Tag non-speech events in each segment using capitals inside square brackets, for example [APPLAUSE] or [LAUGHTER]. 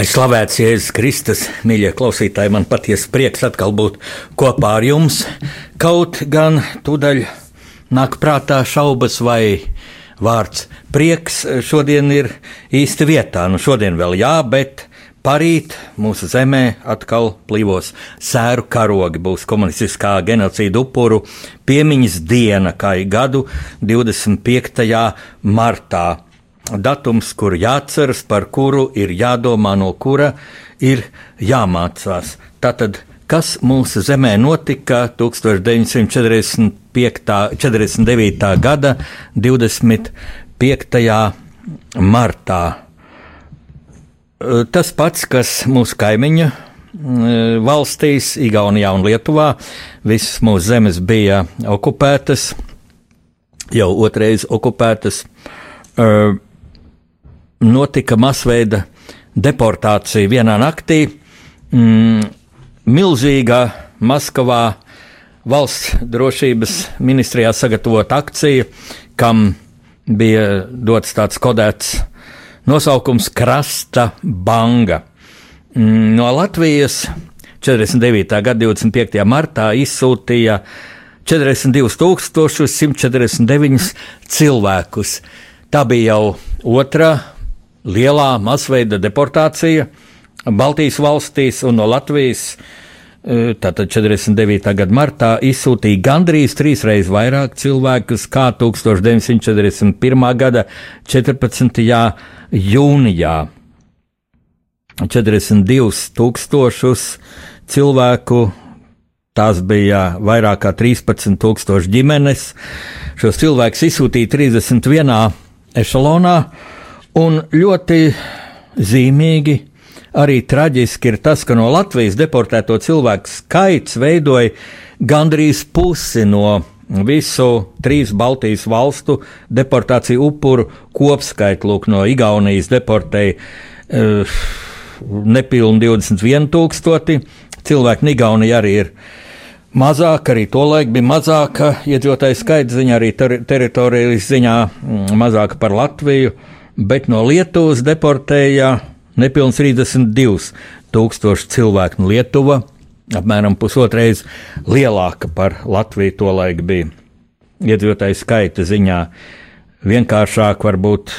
Lai slavēts Jēzus Kristus, mīļie klausītāji, man patiesi prieks atkal būt kopā ar jums. Kaut gan tūdaļ nāk prātā šaubas vai vārds prieks šodien ir īsti vietā. Nu, šodien vēl jā, bet parīt mūsu zemē atkal plīvos sēru karogi. Būs komunistiskā genocīda upuru piemiņas diena, kā ir gadu 25. martā datums, kur jāatceras, par kuru ir jādomā, no kura ir jāmācās. Tātad, kas mūsu zemē notika 1945. 49. gada 25. martā? Tas pats, kas mūsu kaimiņu valstīs, Igaunijā un Lietuvā, visas mūsu zemes bija okupētas, jau otrais okupētas. Uh, notika masveida deportācija vienā naktī. Mm, milzīga Maskavā valsts drošības ministrijā sagatavota akcija, kam bija dots tāds kodēts nosaukums Krasta Banga. Mm, no Latvijas 49. gada 25. martā izsūtīja 42,149 cilvēkus. Tā bija jau otrā lielā masveida deportācija Baltijas valstīs un no Latvijas. E, tātad 49. gada martā izsūtīja gandrīz trīsreiz vairāk cilvēkus kā 1941. gada 14. jūnijā. 42 tūkstošus cilvēku, tās bija vairāk kā 13 tūkstoši ģimenes. Šos cilvēkus izsūtīja 31. ešalonā, Un ļoti zīmīgi, arī traģiski ir tas, ka no Latvijas deportēto cilvēku skaits veidoja gandrīz pusi no visu trīs Baltijas valstu deportāciju upuru kopskaitu. Lūk, no Igaunijas deportēja uh, nepilni 21,000 cilvēku. Igaunija arī ir mazāka, arī tolaik bija mazāka iedzīvotāju skaita ziņā, arī ter teritorijas ziņā mm, mazāka par Latviju. Uh, bet no Lietuvas deportēja nepilns 32 tūkstoši cilvēku. No Lietuva apmēram pusotreiz lielāka par Latviju tolaik bija. Iedzīvotāju skaita ziņā vienkāršāk varbūt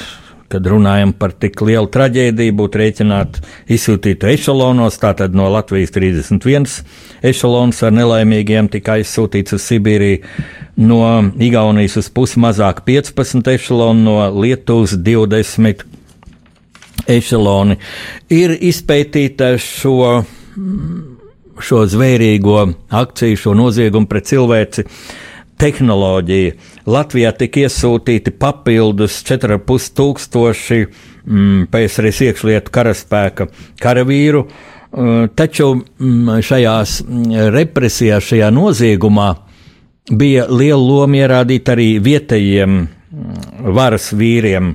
kad runājam par tik lielu traģēdiju, būtu rēķināt izsūtītu ešalonos, tātad no Latvijas 31 ešalons ar nelaimīgiem tika aizsūtīts uz Sibīriju, no Igaunijas uz pusi mazāk 15 ešalonu, no Lietuvas 20 ešaloni. Ir izpētīta šo, šo zvērīgo akciju, šo noziegumu pret cilvēci tehnoloģija. Latvijā tika iesūtīti papildus 4,5 tūkstoši mm, PSRS iekšlietu karaspēka karavīru, uh, taču mm, šajās mm, represijās, šajā noziegumā bija liela loma ierādīta arī vietējiem mm, varas vīriem,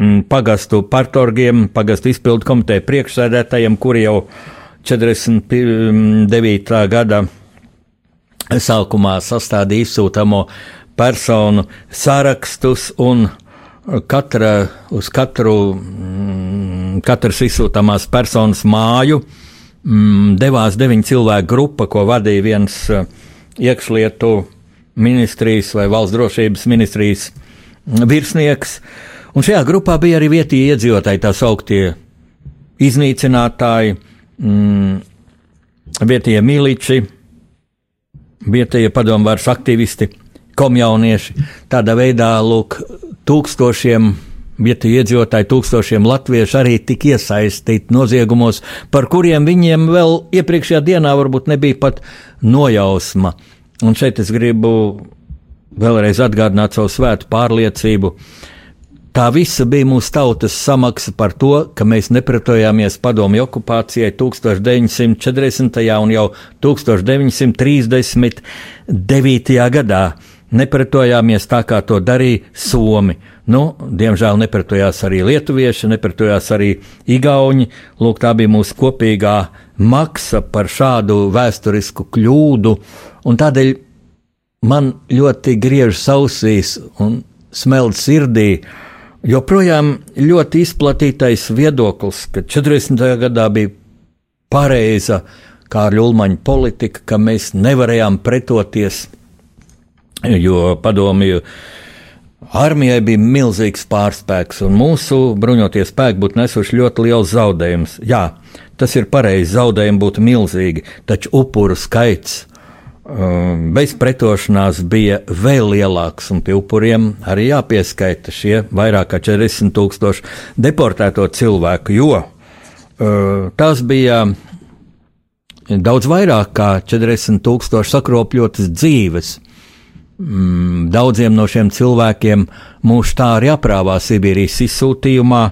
mm, pagastu partorgiem, pagastu izpildu komiteju priekšsēdētājiem, kuri jau 49. gada sākumā sastādīja izsūtāmo personu sarakstus un katra, uz katru, mm, katras izsūtāmās personas māju mm, devās deviņu cilvēku grupa, ko vadīja viens eh, iekšlietu ministrijas vai valsts drošības ministrijas virsnieks. Un šajā grupā bija arī vietējie iedzīvotāji, tā sauktie iznīcinātāji, mm, vietējie miliči, vietējie padomvārs aktivisti, komjaunieši. Tādā veidā lūk, tūkstošiem Vietējie iedzīvotāji, tūkstošiem latviešu arī tika iesaistīti noziegumos, par kuriem viņiem vēl iepriekšējā dienā varbūt nebija pat nojausma. Un šeit es gribu vēlreiz atgādināt savu svētu pārliecību. Tā visa bija mūsu tautas samaksa par to, ka mēs nepretojāmies padomju okupācijai 1940. un jau 1939. gadā nepretojāmies tā, kā to darīja Somi. Nu, diemžēl nepretojās arī lietuvieši, nepretojās arī igauni. Lūk, tā bija mūsu kopīgā maksa par šādu vēsturisku kļūdu, un tādēļ man ļoti griež ausīs un smelt sirdī. Joprojām ļoti izplatītais viedoklis, ka 40. gadā bija pareiza Kārļa Ulmaņa politika, ka mēs nevarējām pretoties jo padomju armijai bija milzīgs pārspēks, un mūsu bruņoties spēki būtu nesuši ļoti liels zaudējums. Jā, tas ir pareizi, zaudējumi būtu milzīgi, taču upuru skaits um, bez pretošanās bija vēl lielāks, un pie upuriem arī jāpieskaita šie vairāk kā 40 tūkstoši deportēto cilvēku, jo uh, tas bija daudz vairāk kā 40 tūkstoši sakropļotas dzīves. Mm, daudziem no šiem cilvēkiem mūžs tā arī aprāvā Sibīrijas izsūtījumā.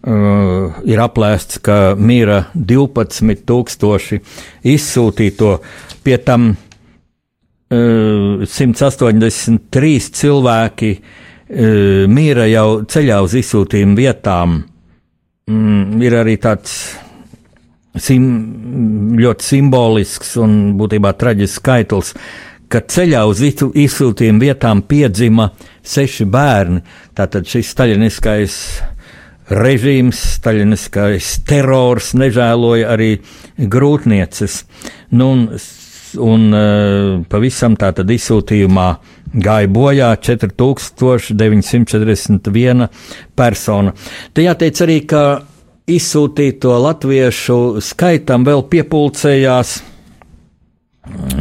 Uh, ir aplēsts, ka mīra 12,000 izsūtīto, pie tam uh, 183 cilvēki uh, mīra jau ceļā uz izsūtījumu vietām. Mm, ir arī tāds sim, ļoti simbolisks un būtībā traģisks skaitlis. Uh, ka ceļā uz izsūtījumu vietām piedzima seši bērni. Tātad šis staļiniskais režīms, staļiniskais terrors nežēloja arī grūtnieces. Nu, un, un uh, pavisam tātad izsūtījumā gāja bojā 4941 persona. Te jāteic arī, ka izsūtīto latviešu skaitam vēl piepulcējās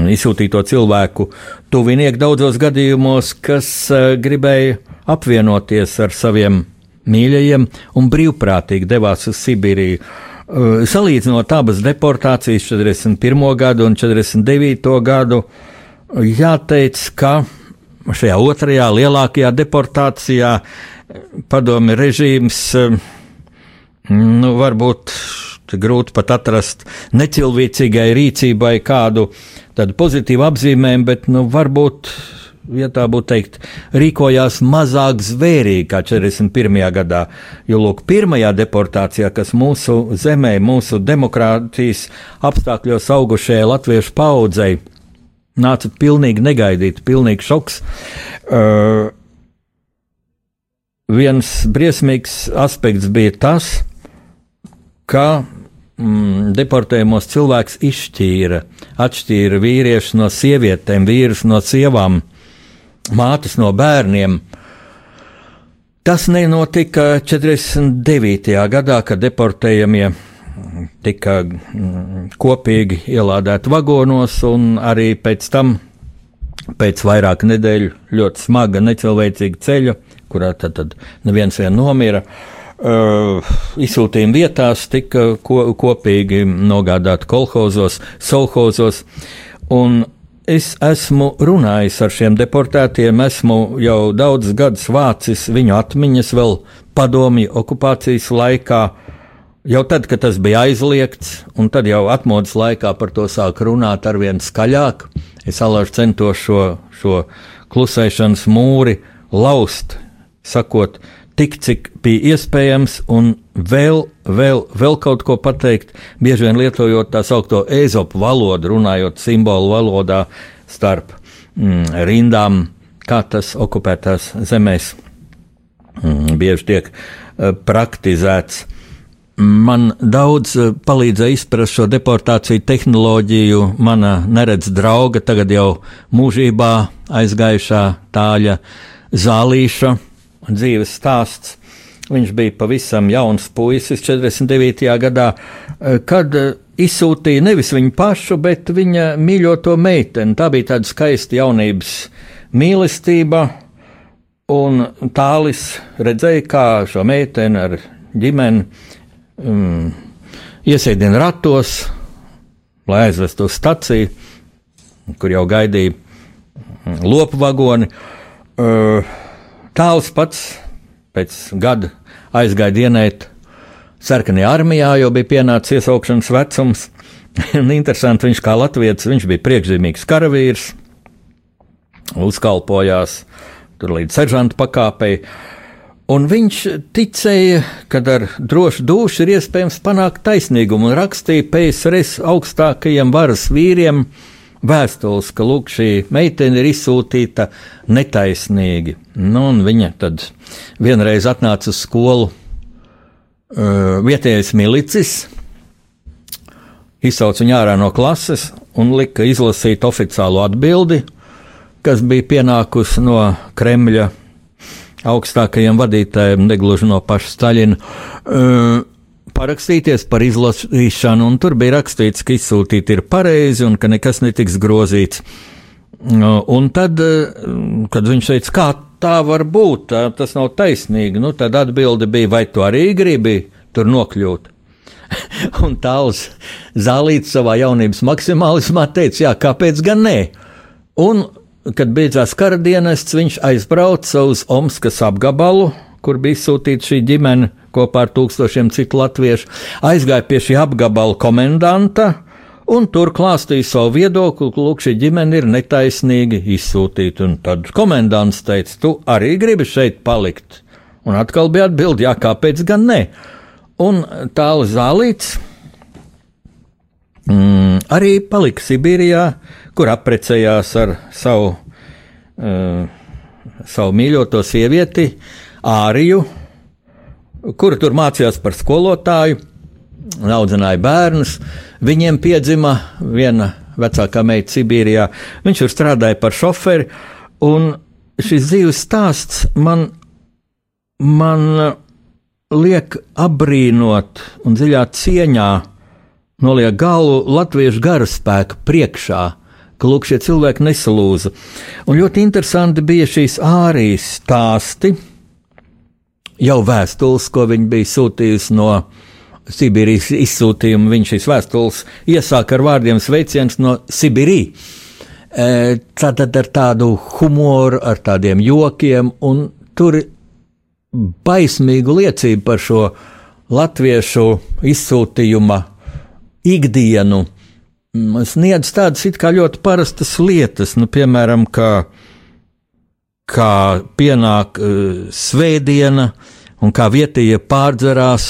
izsūtīto cilvēku tuvinieki daudzos gadījumos, kas uh, gribēja apvienoties ar saviem mīļajiem un brīvprātīgi devās uz Sibīriju. Uh, salīdzinot abas deportācijas, 41. gadu un 49. gadu, jāteic, ka šajā otrajā lielākajā deportācijā padomi režīms nu, varbūt grūti pat atrast necilvēcīgai rīcībai kādu tādu pozitīvu apzīmējumu, bet nu, varbūt. Ja tā būtu teikt, rīkojās mazāk zvērīgi kā 41. gadā. Jo, lūk, pirmajā deportācijā, kas mūsu zemē, mūsu demokrātijas apstākļos augušajai latviešu paudzei, nāca pilnīgi negaidīti, pilnīgi šoks. Uh, viens briesmīgs aspekts bija tas, ka mm, deportējumos cilvēks izšķīra, atšķīra vīriešus no sievietēm, vīrus no sievām, mātes no bērniem. Tas nenotika 49. gadā, kad deportējamie tika mm, kopīgi ielādēti vagonos, un arī pēc tam, pēc vairāku nedēļu ļoti smaga, necilvēcīga ceļa, kurā tad, tad neviens vien nomira. Uh, izsūtījuma vietās tika ko, kopīgi nogādāti kolhozos, solhozos. Un es esmu runājis ar šiem deportētiem, esmu jau daudzus gadus vācis viņu atmiņas vēl padomju okupācijas laikā. Jau tad, kad tas bija aizliegts, un tad jau atmodas laikā par to sāk runāt ar vien skaļāk, es alāž centos šo, šo klusēšanas mūri laust, sakot, tik, cik bija iespējams, un vēl, vēl, vēl kaut ko pateikt, bieži vien lietojot tā saucamo ezopu valodu, runājot simbolu valodā starp mm, rindām, kā tas okupētās zemēs mm, bieži tiek uh, praktizēts. Man daudz uh, palīdzēja izprast šo deportāciju tehnoloģiju. Mana neredz drauga, tagad jau mūžībā aizgājušā tāļa zālīša dzīves stāsts. Viņš bija pavisam jauns puisis 49. gadā, eh, kad eh, izsūtīja nevis viņu pašu, bet viņa mīļoto meiteni. Tā bija tāda skaista jaunības mīlestība. Un tālis redzēja, kā šo meiteni ar ģimeni um, iesēdina ratos, lai aizvestu uz staciju, kur jau gaidīja mm, lopu vagoni. Uh, tāls pats pēc gada aizgāja dienēt sarkanajā armijā, jo bija pienācis iesaukšanas vecums. [LAUGHS] Interesanti, viņš kā latviečs, viņš bija priekšzīmīgs karavīrs, uzkalpojās tur līdz seržanta pakāpei. Un viņš ticēja, ka ar drošu dušu ir iespējams panākt taisnīgumu, un rakstīja PSRS augstākajiem varas vīriem vēstules, ka lūk, šī meitene ir izsūtīta netaisnīgi. Nu, viņa tad vienreiz atnāca uz skolu uh, vietējais milicis, izsauca viņu ārā no klases un lika izlasīt oficiālu atbildi kas bija pienākusi no Kremļa augstākajiem vadītājiem, negluži no paša Staļina, uh, parakstīties par izlasīšanu, un tur bija rakstīts, ka izsūtīt ir pareizi un ka nekas netiks grozīts. Uh, un tad, uh, kad viņš teica, kā tā var būt, tā, tas nav taisnīgi, nu, tad atbilde bija, vai tu arī gribi tur nokļūt. [LAUGHS] un tāls zālīts savā jaunības maksimālismā teica, jā, kāpēc gan nē? Un kad beidzās kara dienests, viņš aizbrauca uz Omskas apgabalu, kur bija izsūtīta šī ģimene kopā ar tūkstošiem citu latviešu, aizgāja pie šī apgabala komendanta un tur klāstīja savu viedokli, ka lūk, šī ģimene ir netaisnīgi izsūtīta. Un tad komendants teica, tu arī gribi šeit palikt. Un atkal bija atbildi, jā, kāpēc gan ne? Un tālāk zālīts mm, arī palika Sibīrijā, kur apprecējās ar savu, uh, savu mīļoto sievieti, Āriju, kura tur mācījās par skolotāju, audzināja bērnus. Viņiem piedzima viena vecākā meita Sibīrijā. Viņš tur strādāja par šoferi, un šis dzīves stāsts man, man liek apbrīnot un dziļā cieņā noliek galvu latviešu garaspēku priekšā lūk, šie cilvēki nesalūza. Un ļoti interesanti bija šīs ārijas stāsti, jau vēstules, ko viņi bija sūtījusi no Sibīrijas izsūtījuma. Viņš šīs vēstules iesāka ar vārdiem sveiciens no Sibīrijas. E, tātad ar tādu humoru, ar tādiem jokiem, un tur baismīgu liecību par šo latviešu izsūtījuma ikdienu sniedz tādas ļoti parastas lietas, nu, piemēram, kā, kā pienāk uh, svētdiena un kā vietējie pārdzerās,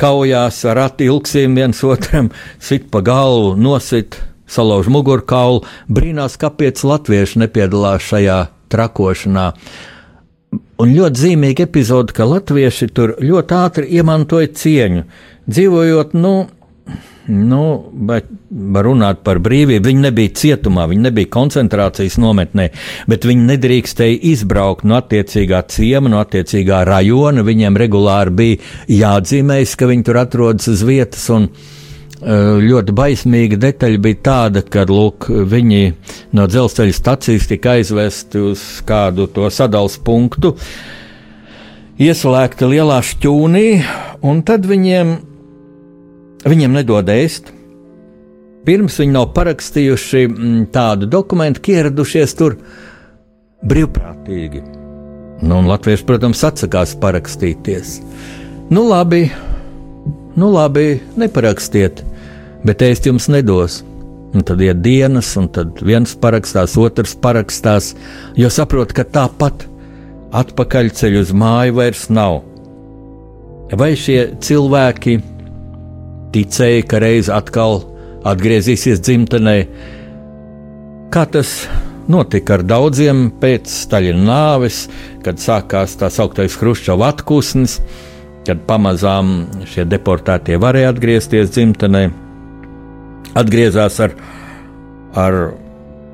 kaujās ar atilksiem viens otram, sit pa galvu, nosit, salauž mugurkaulu, brīnās, kāpēc latvieši nepiedalās šajā trakošanā. Un ļoti zīmīga epizode, ka latvieši tur ļoti ātri iemantoja cieņu, dzīvojot, nu, Nu, runāt par brīvību. Viņi nebija cietumā, viņi nebija koncentrācijas nometnē, bet viņi nedrīkstēja izbraukt no attiecīgā ciema, no attiecīgā rajona. Viņiem regulāri bija jāatzīmējas, ka viņi tur atrodas uz vietas. Un, eh, Ļoti baismīga detaļa bija tāda, ka lūk, viņi no dzelzceļa stācijas tika aizvesti uz kādu to sadalījuma punktu, ieslēgta lielā šķūnī, un tad viņiem Viņiem nedod ēst. Pirms viņi nav parakstījuši mm, tādu dokumentu, ka ieradušies tur brīvprātīgi. Nu, un Latvieši, protams, atsakās parakstīties. Nu, labi, nu, labi, neparakstiet, bet ēst jums nedos. Un tad ir dienas, un tad viens parakstās, otrs parakstās, jo saprot, ka tāpat atpakaļceļu uz māju vairs nav. Vai šie cilvēki ticēja, ka reiz atkal atgriezīsies dzimtenē. Kā tas notika ar daudziem pēc Staļina nāves, kad sākās tā sauktais Hruščova atpūsnis, kad pamazām šie deportētie varēja atgriezties dzimtenē. Atgriezās ar, ar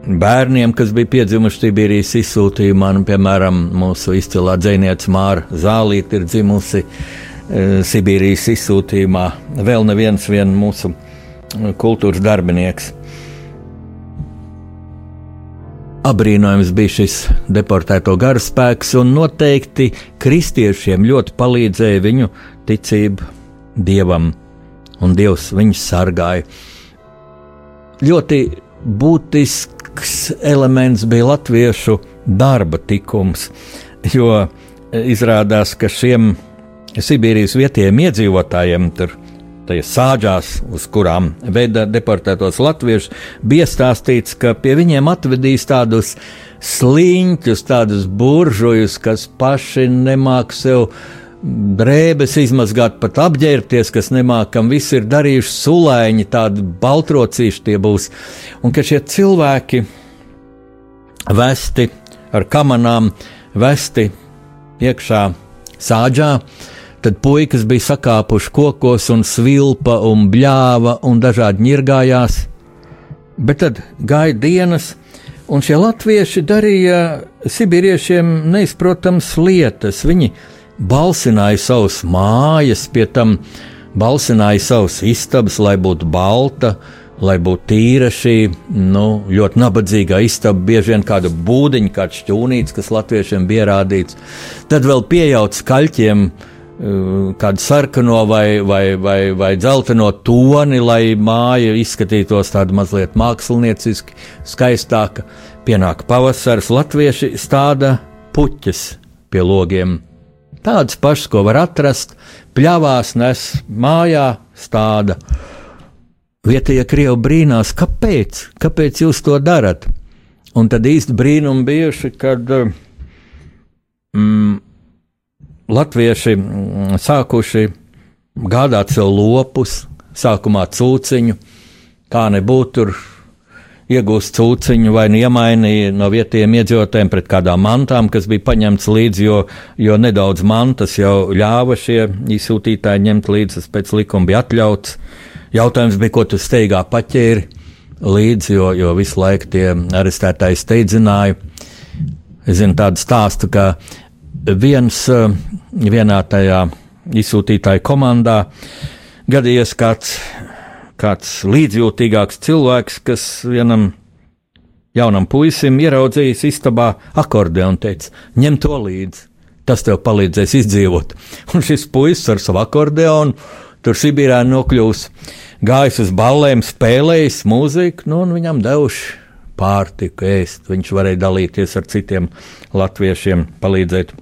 bērniem, kas bija piedzimuši Sibīrijas izsūtījumā, nu, piemēram, mūsu izcilā dzinieca Māra Zālīte ir dzimusi Eh, Sibīrijas izsūtījumā. Vēl neviens vien mūsu eh, kultūras darbinieks. Abrīnojams bija šis deportēto garaspēks, un noteikti kristiešiem ļoti palīdzēja viņu ticība dievam, un dievs viņus sargāja. Ļoti būtisks elements bija latviešu darba tikums, jo izrādās, ka šiem Sibīrijas vietējiem iedzīvotājiem tur tajās sāģās, uz kurām veda deportētos latviešus, bija stāstīts, ka pie viņiem atvedīs tādus sliņķus, tādus buržujus, kas paši nemāk sev drēbes izmazgāt, pat apģērbties, kas nemākam, visi ir darījuši sulēņi, tādi baltrocīši tie būs. Un ka šie cilvēki vesti ar kamanām, vesti iekšā sāģā, Tad puikas bija sakāpuši kokos, un svilpa, un bļāva, un dažādi ņirgājās. Bet tad gāja dienas, un šie latvieši darīja sibīriešiem neizprotams lietas. Viņi balsināja savus mājas, pie tam balsināja savus istabas, lai būtu balta, lai būtu tīra šī nu, ļoti nabadzīgā istaba, bieži vien kāda būdiņa, kāds šķūnīts, kas latviešiem bija rādīts. Tad vēl pieaugt skaļķiem Eh, kādu sarkano vai, vai, vai, vai dzelteno toni, lai māja izskatītos tāda mazliet mākslinieciski, skaistāka. Pienāk pavasaris, latvieši stāda puķis pie logiem. Tādas pašas, ko var atrast, pļāvās nes mājā, stāda. Vietējie krievi brīnās, kāpēc, kāpēc jūs to darat? Un tad īsti brīnumi bijuši, kad mm, latvieši mm, sākuši gādāt sev lopus, sākumā cūciņu, kā nebūtu tur iegūst cūciņu vai iemainīja no vietējiem iedzīvotājiem pret kādām mantām, kas bija paņemts līdzi, jo, jo nedaudz mantas jau ļāva šie izsūtītāji ņemt līdzi, tas pēc likuma bija atļauts. Jautājums bija, ko tu steigā paķēri līdzi, jo, jo visu laiku tie arestētāji steidzināja. Es zinu tādu stāstu, ka viens eh, vienā tajā izsūtītāja komandā gadījies kāds, kāds līdzjūtīgāks cilvēks, kas vienam jaunam puisim ieraudzījis istabā akordeonu un teica: ņem to līdzi, tas tev palīdzēs izdzīvot. [LAUGHS] Un šis puisis ar savu akordeonu tur Sibīrā nokļūs, gājis uz ballēm, spēlējis mūziku, nu, un viņam devuši pārtiku, ēst. Viņš varēja dalīties ar citiem latviešiem, palīdzēt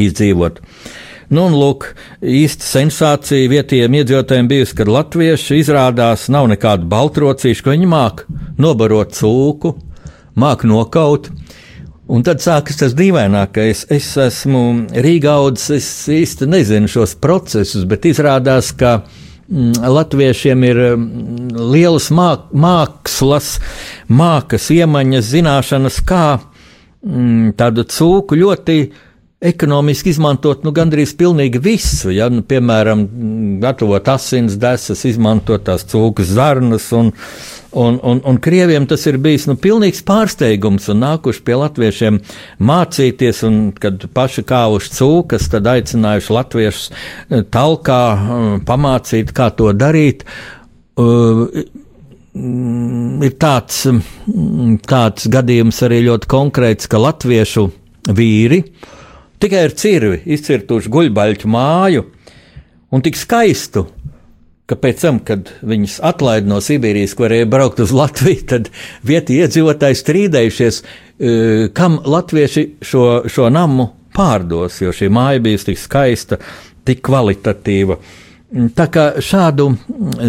izdzīvot. Nu, un, lūk, īsta sensācija vietējiem iedzīvotājiem bijusi, kad latvieši izrādās nav nekāda baltrocīša, ka viņi māk nobarot cūku, māk nokaut. Un tad sākas tas dīvainākais. Es esmu Rīgā audzis, es īsti nezinu šos procesus, bet izrādās, ka mm, latviešiem ir mm, lielas māk, mākslas, mākas, iemaņas, zināšanas, kā mm, tādu cūku ļoti ekonomiski izmantot nu, gandrīz pilnīgi visu. Ja, nu, piemēram, gatavot asins desas, izmantot tās cūkas zarnas. Un, un, un, un krieviem tas ir bijis nu, pilnīgs pārsteigums, un nākuši pie latviešiem mācīties, un kad paši kāvuši cūkas, tad aicinājuši latviešus eh, talkā eh, pamācīt, kā to darīt. Uh, ir tāds, tāds gadījums arī ļoti konkrēts, ka latviešu vīri uh, Tikai ar cirvi izcirtuši guļbaļķu māju un tik skaistu, ka pēc tam, kad viņus atlaida no Sibīrijas, varēja braukt uz Latviju, [LAUGHS] tad vietējie iedzīvotāji strīdējušies, e, kam latvieši šo, šo namu pārdos, jo šī māja bija tik skaista, tik kvalitatīva. Tā kā šādu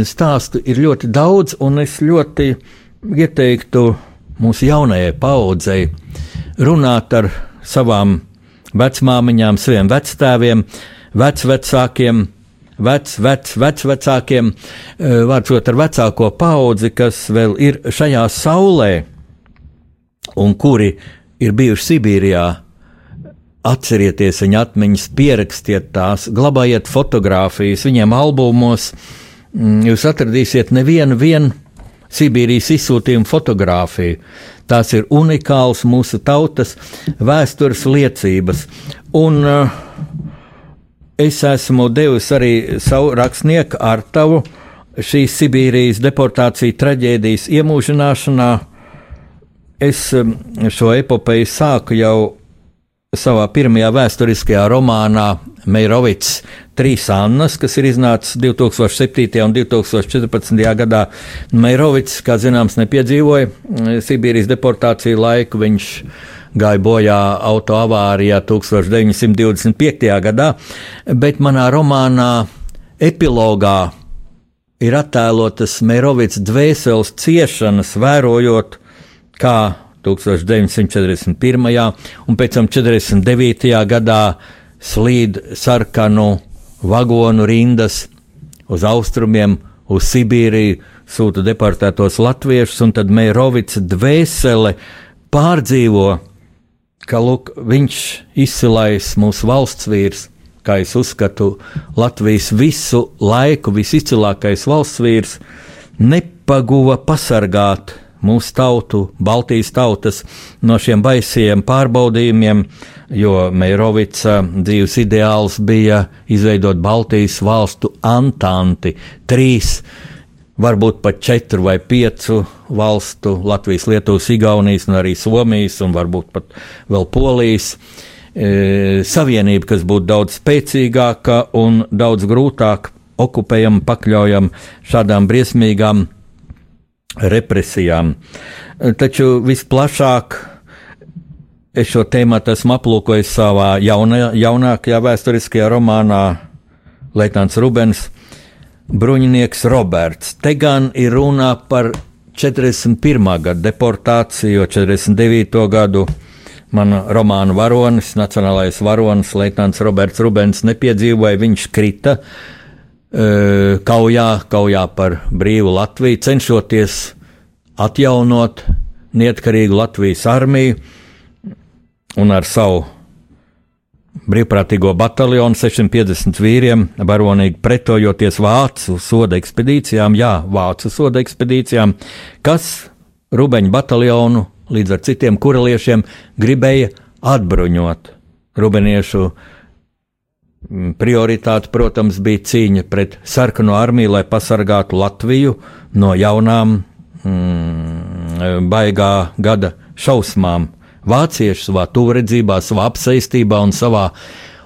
stāstu ir ļoti daudz, un es ļoti ieteiktu mūsu jaunajai paudzei runāt ar savām vecmāmiņām, saviem vecstāviem, vecvecākiem, vec, vec, vecvecākiem, eh, vārdsot ar vecāko paudzi, kas vēl ir šajā saulē un kuri ir bijuši Sibīrijā. Atcerieties viņa atmiņas, pierakstiet tās, glabājiet fotogrāfijas, viņiem albumos. Mm, jūs atradīsiet nevienu Sibīrijas izsūtījumu fotografiju. Tās ir unikāls mūsu tautas vēstures liecības. Un uh, es esmu devis arī savu rakstnieku ar tavu šīs Sibīrijas deportāciju traģēdijas iemūžināšanā. es šo epopeju sāku jau savā pirmajā vēsturiskajā romānā Meirovits Trīs Annas, kas ir iznācis 2007. un 2014. gadā. Meirovits, kā zināms, nepiedzīvoja mm, Sibīrijas deportāciju laiku. Viņš gāja bojā autoavārijā 1925. gadā, bet manā romānā epilogā ir attēlotas Meirovits dvēseles ciešanas, vērojot, kā 1941. un pēc tam 49. gadā slīd sarkanu vagonu rindas uz austrumiem, uz Sibīriju, sūta deportētos latviešus, un tad Meirovics dvēsele pārdzīvo, ka lūk, viņš izcilais mūsu valsts vīrs, kā es uzskatu, Latvijas visu laiku visizcilākais valsts vīrs, nepaguva pasargāt mūsu tautu, Baltijas tautas no šiem baisajiem pārbaudījumiem, jo Meirovica dzīves ideāls bija izveidot Baltijas valstu antanti, trīs, varbūt pat četru vai piecu valstu, Latvijas, Lietuvas, Igaunijas un arī Somijas un varbūt pat vēl Polijas. E, savienība, kas būtu daudz spēcīgāka un daudz grūtāk okupējama, pakļaujama šādām briesmīgām represijām. Taču visplašāk es šo tēmu esmu aplūkojis savā jauna, jaunākajā vēsturiskajā romānā Leitnants Rubens, Bruņinieks Roberts. Te gan ir runa par 41. gada deportāciju, 49. gadu. Mana romāna varonis, nacionālais varonis, Leitnants Roberts Rubens nepiedzīvoja, viņš krita uh, kaujā, kaujā par brīvu Latviju, cenšoties atjaunot neatkarīgu Latvijas armiju un ar savu brīvprātīgo bataljonu 650 vīriem, varonīgi pretojoties vācu soda ekspedīcijām, jā, vācu soda ekspedīcijām, kas Rubeņu bataljonu līdz ar citiem kureliešiem gribēja atbruņot. Rubeniešu Mm, prioritāte, protams, bija cīņa pret sarkano armiju, lai pasargātu Latviju no jaunām mm, baigā gada šausmām. Vācieši savā tuvredzībā, savā apsaistībā un savā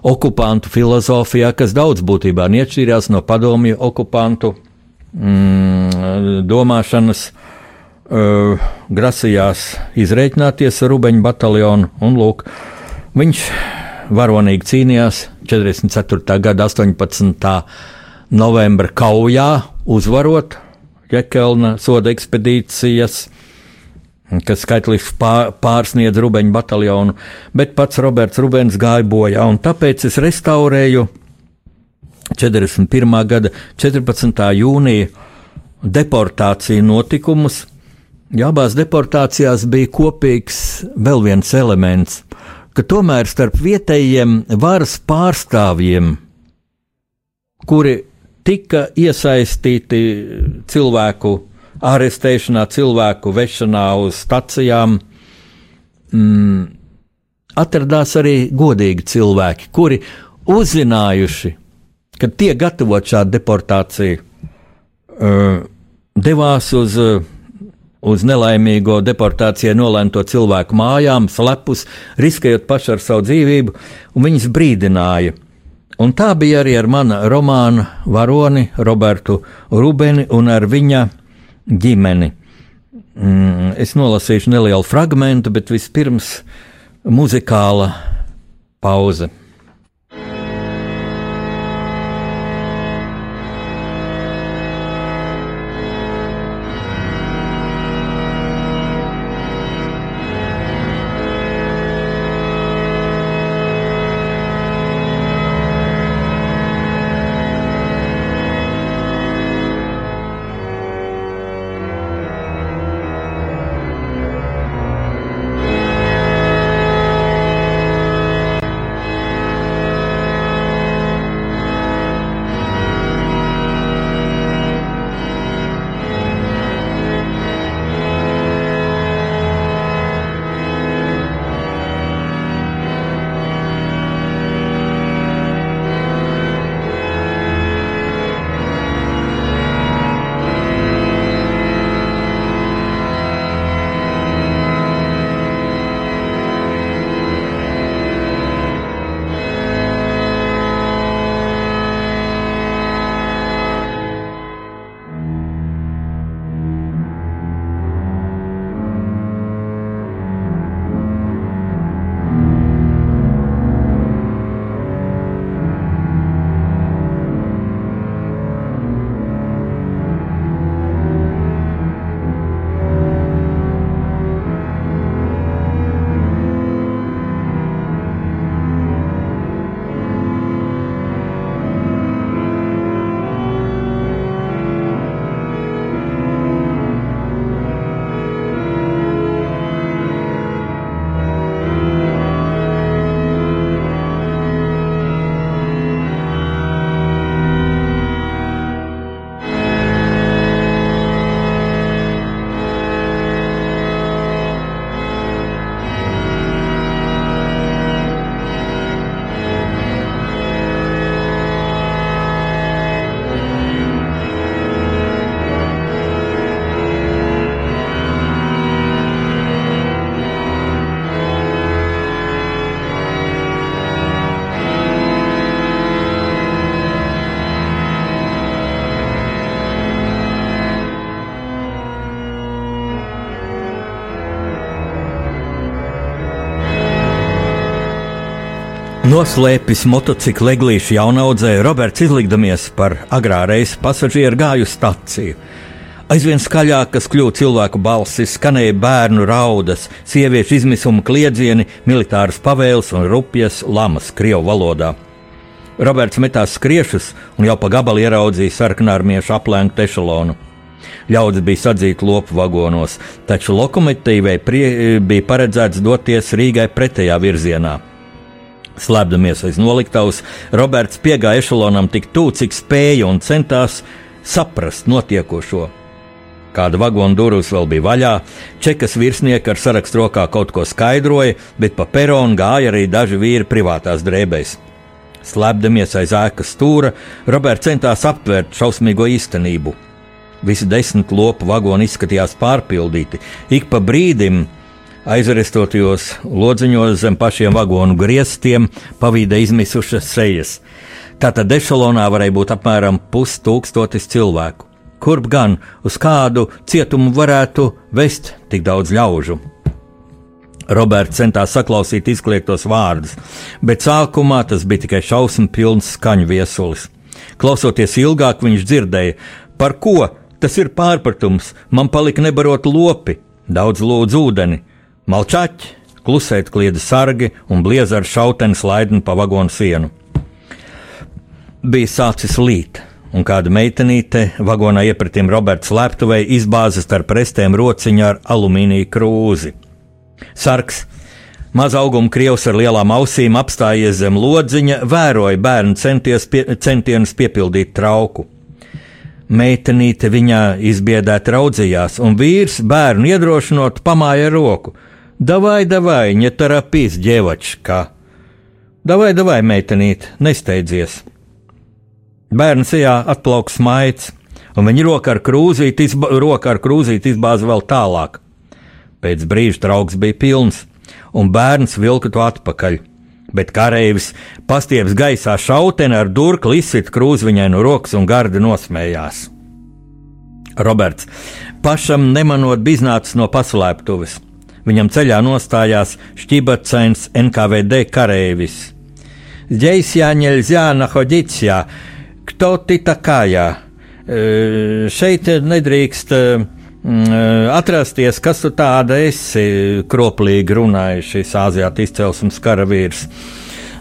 okupantu filozofijā, kas daudz būtībā neatšķīrās no padomju okupantu mm, domāšanas, uh, grasījās izreikināties ar Rubeņu bataljonu, un lūk, viņš varonīgi cīnījās 44. gada 18. novembra kaujā, uzvarot Jekelna soda ekspedīcijas, kas skaitliski pārsniedz Rubeņu bataljonu, bet pats Roberts Rubens gāja bojā, un tāpēc es restaurēju 41. gada 14. jūnija deportāciju notikumus. Ja abās deportācijās bija kopīgs vēl viens elements ka tomēr starp vietējiem varas pārstāvjiem, kuri tika iesaistīti cilvēku arestēšanā, cilvēku vešanā uz stacijām, mm, atradās arī godīgi cilvēki, kuri uzzinājuši, ka tiek gatavot šāda deportācija, uh, devās uz uh, uz nelaimīgo deportācijai nolēmto cilvēku mājām, slepus, riskējot paši ar savu dzīvību, un viņas brīdināja. Un tā bija arī ar mana romāna varoni Robertu Rubeni un ar viņa ģimeni. Mm, es nolasīšu nelielu fragment, bet vispirms muzikāla pauze. Noslēpis motociklu eglīšu jaunaudzē, Roberts izlikdamies par agrāreiz pasažieru gāju staciju. Aizvien skaļākas kļuva cilvēku balsis, skanēja bērnu raudas, sieviešu izmisuma kliedzieni, militāras pavēles un rupjas lamas krievu valodā. Roberts metās skriešus un jau pa gabalu ieraudzīja sarkanārmiešu aplēntu ešalonu. Ļaudis bija sadzīti lopu vagonos, taču lokomotīvai bija paredzēts doties Rīgai pretējā virzienā. Slēpdamies aiz noliktavas, Roberts piegāja ešalonam tik tuvu, cik spēja un centās saprast notiekošo. Kāda vagona durvis vēl bija vaļā, čekas virsnieki ar sarakstu rokā kaut ko skaidroja, bet pa peronu gāja arī daži vīri privātās drēbēs. Slēpdamies aiz ēkas stūra, Roberts centās aptvērt šausmīgo īstenību. Visi desmit lopu vagoni izskatījās pārpildīti. Ik pa brīdim aizrestotajos lodziņos zem pašiem vagonu griestiem pavīda izmisušas sejas. Tātad ešalonā varēja būt apmēram pustūkstotis cilvēku. Kurp gan uz kādu cietumu varētu vest tik daudz ļaužu? Roberts centās saklausīt izkliegtos vārdus, bet sākumā tas bija tikai šausmu pilns skaņu viesulis. Klausoties ilgāk, viņš dzirdēja, par ko tas ir pārpratums, man palika nebarot lopi, daudz lūdzu ūdeni, Malčaķi, klusēt kliedza sargi un blieza ar šauteni slaidni pa vagonu sienu. Bija sācis līt, un kāda meitenīte vagonā iepratīm Roberts Leptuvei izbāza starp prestēm rociņu ar alumīnija krūzi. Sarks, maza auguma krievs ar lielām ausīm, apstājies zem lodziņa, vēroja bērnu pie, centienus piepildīt trauku. Meitenīte viņā izbiedēti raudzījās, un vīrs bērnu iedrošinot pamāja roku – Davai, davai, не торопись, девочка! Davai, davai, meitenīt, nesteidzies! Bērns ejā atplauks maigs, un viņa roka ar krūzīti, izba, roka ar krūzīti izbāza vēl tālāk. Pēc brīža trauks bija pilns, un bērns vilka to atpakaļ. Bet kareivis pastieps gaisā šauteni ar durkli izsit krūzi viņai no rokas un gardi nosmējās. Roberts, pašam nemanot, bija iznācis no paslēptuves. Viņam ceļā nostājās šķibacains NKVD kareivis. Dzeisjā ņelzjā nahoģicijā, kto ti takājā? E, šeit nedrīkst e, e, atrasties, kas tu tāda esi, kroplīgi runāja šis Āzijas izcelsmes karavīrs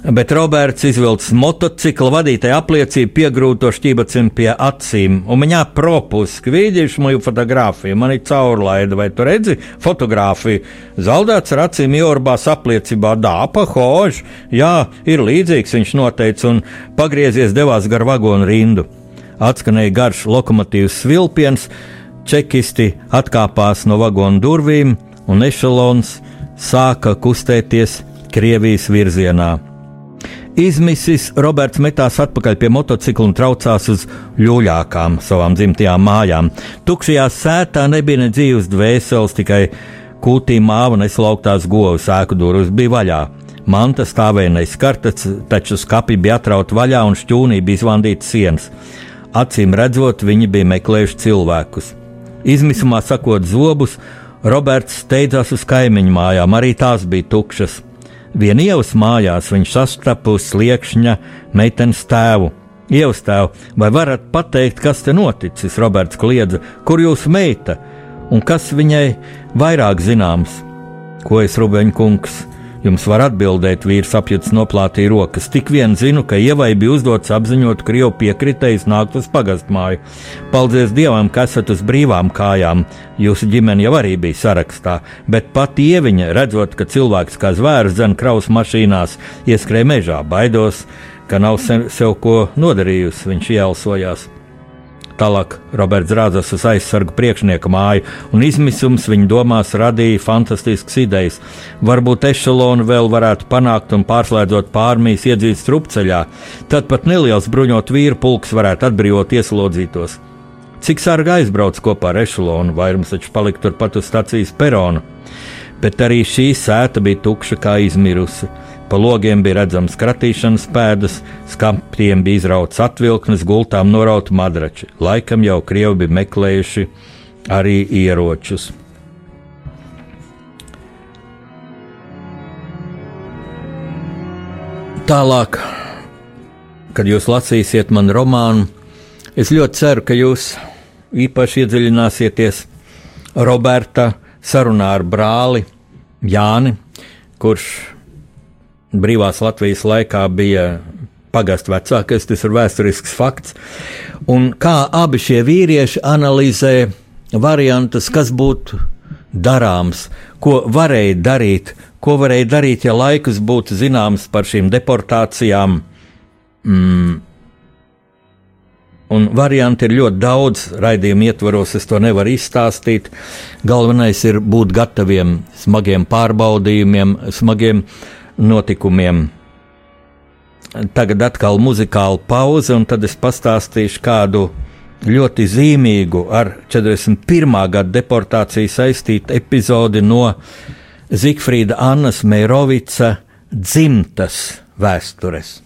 bet Roberts izvilcis motocikla vadītāja apliecību, piegrūto to šķībacim pie acīm, un viņā propuski vīdīšu moju fotografiju, man ir caurlaida, vai tu redzi fotografiju? Zaudēts ar acīm Jorbās apliecībā, dāpa, hož, jā, ir līdzīgs, viņš noteica, un pagriezies devās gar vagonu rindu. Atskanēja garš lokomotīvs svilpiens, čekisti atkāpās no vagonu durvīm, un ešalons sāka kustēties Krievijas virzienā. Izmisis Roberts metās atpakaļ pie motocikla un traucās uz ļuļākām savām dzimtajām mājām. Tukšajā sētā nebija ne dzīves dvēseles, tikai kūtī māva neslauktās govs, ēku durvis bija vaļā. Manta stāvēja neizskartas, taču skapi bija atrauti vaļā un šķūnī bija izvandīts sienas. Acīm redzot, viņi bija meklējuši cilvēkus. Izmisumā sakot zobus, Roberts steidzās uz kaimiņu mājām, arī tās bija tukšas. Vienu ielas mājās viņš sastapu sliekšņa meitenes tēvu. Ievas tēvu, vai varat pateikt, kas te noticis? Roberts kliedza, kur jūsu meita un kas viņai vairāk zināms? Ko es, Rubeņa kungs, Jums var atbildēt, vīrs apjuts noplātīja rokas. Tik vien zinu, ka ievai bija uzdots apziņot Krievu piekritējis nākt uz pagastmāju. Paldies Dievam, ka esat uz brīvām kājām. Jūsu ģimene jau arī bija sarakstā, bet pat ieviņa, redzot, ka cilvēks kā zvērs zem kraus mašīnās, ieskrēja mežā, baidos, ka nav sev ko nodarījusi, viņš ielsojās. Tālāk Roberts rādzas uz aizsargu priekšnieka māju, un izmisums viņa domās radīja fantastiskas idejas. Varbūt ešalonu vēl varētu panākt un pārslēdzot pārmijas iedzīt strupceļā, tad pat neliels bruņot vīru pulks varētu atbrīvot ieslodzītos. Cik sarga aizbrauc kopā ar ešalonu, vairums taču palika turpat uz stacijas perona, bet arī šī sēta bija tukša kā izmirusi. Pa logiem bija redzams kratīšanas pēdas, skaptiem bija izrauts atvilknes, gultām norauti madrači. Laikam jau krievi bija meklējuši arī ieročus. tālāk, kad jūs lasīsiet man romānu, es ļoti ceru, ka jūs īpaši iedziļināsieties Roberta sarunā ar brāli Jāni, kurš brīvās Latvijas laikā bija pagastu vecākais, tas ir vēsturisks fakts. Un kā abi šie vīrieši analizē variantus, kas būtu darāms, ko varēja darīt, ko varēja darīt, ja laikus būtu zināms par šīm deportācijām. Mm. Un varianti ir ļoti daudz, raidījuma ietvaros es to nevaru izstāstīt. Galvenais ir būt gataviem smagiem pārbaudījumiem, smagiem notikumiem. Tagad atkal muzikāla pauze, un tad es pastāstīšu kādu ļoti zīmīgu ar 41. gada deportāciju saistītu epizodi no Zigfrīda Annas Meirovica dzimtas vēstures.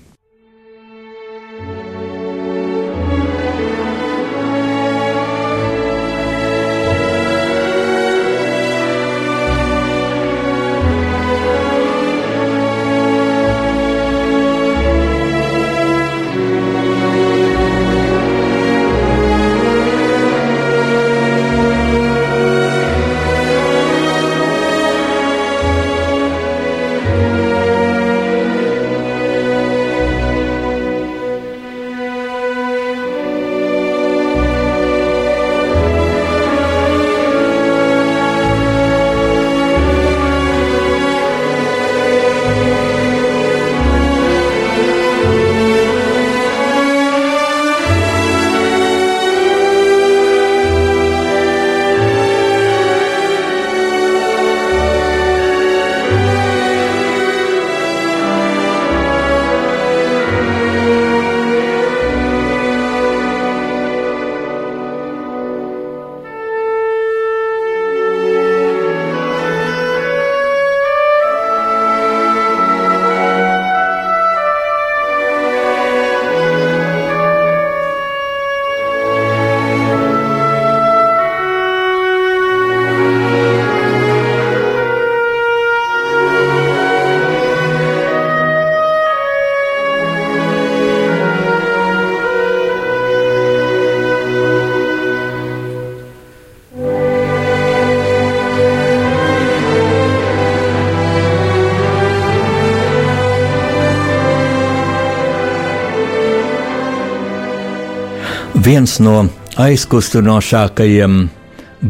Viens no aizkustinošākajiem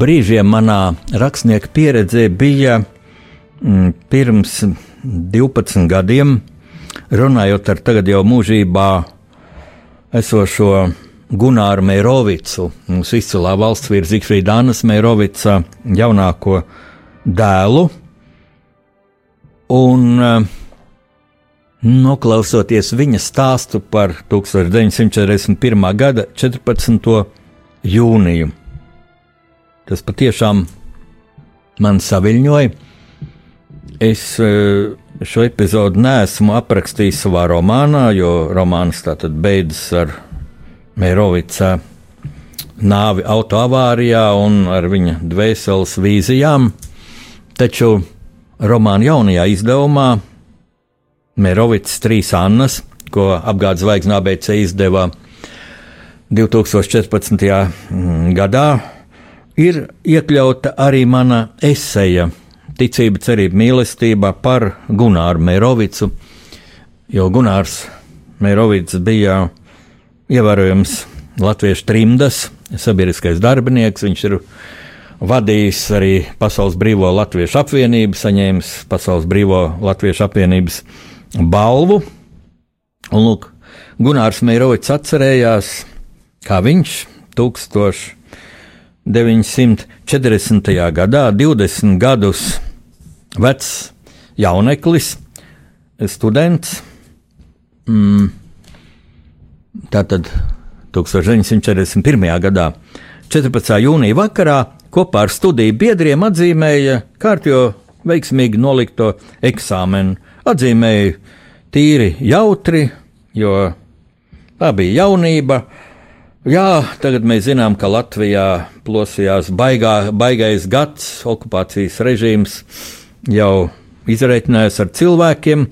brīžiem manā rakstnieka pieredzē bija mm, pirms 12 gadiem, runājot ar tagad jau mūžībā esošo Gunāru Meirovicu, mūsu izcilā valsts vīra Zikfrīda Annas Meirovica jaunāko dēlu. Un uh, Noklausoties viņa stāstu par 1941. gada 14. jūniju, tas patiešām man saviņoja. Es eh, šo epizodu neesmu aprakstījis savā romānā, jo romāns tātad beidzas ar Mērovica nāvi autoavārijā un ar viņa dvēseles vīzijām. Taču romāna jaunajā izdevumā Merovits trīs Annas, ko apgādes zvaigznes ABC izdeva 2014. Mm, gadā, ir iekļauta arī mana eseja Ticība, cerība, mīlestība par Gunāru Merovicu, jo Gunārs Merovics bija ievērojams latviešu trimdas, sabiedriskais darbinieks, viņš ir vadījis arī Pasaules Brīvo Latviešu apvienību, saņēmis Pasaules Brīvo Latviešu apvienības balvu. Un, lūk, Gunārs Meirovics atcerējās, kā viņš 1940. gadā, 20 gadus vecs jauneklis, students. Mm, tātad 1941. gadā, 14. jūnija vakarā, kopā ar studiju biedriem atzīmēja kārtīgi veiksmīgi nolikto eksāmenu atzīmēju tīri jautri, jo tā bija jaunība. Jā, tagad mēs zinām, ka Latvijā plosījās baigā, baigais gads, okupācijas režīms jau izreikinājies ar cilvēkiem,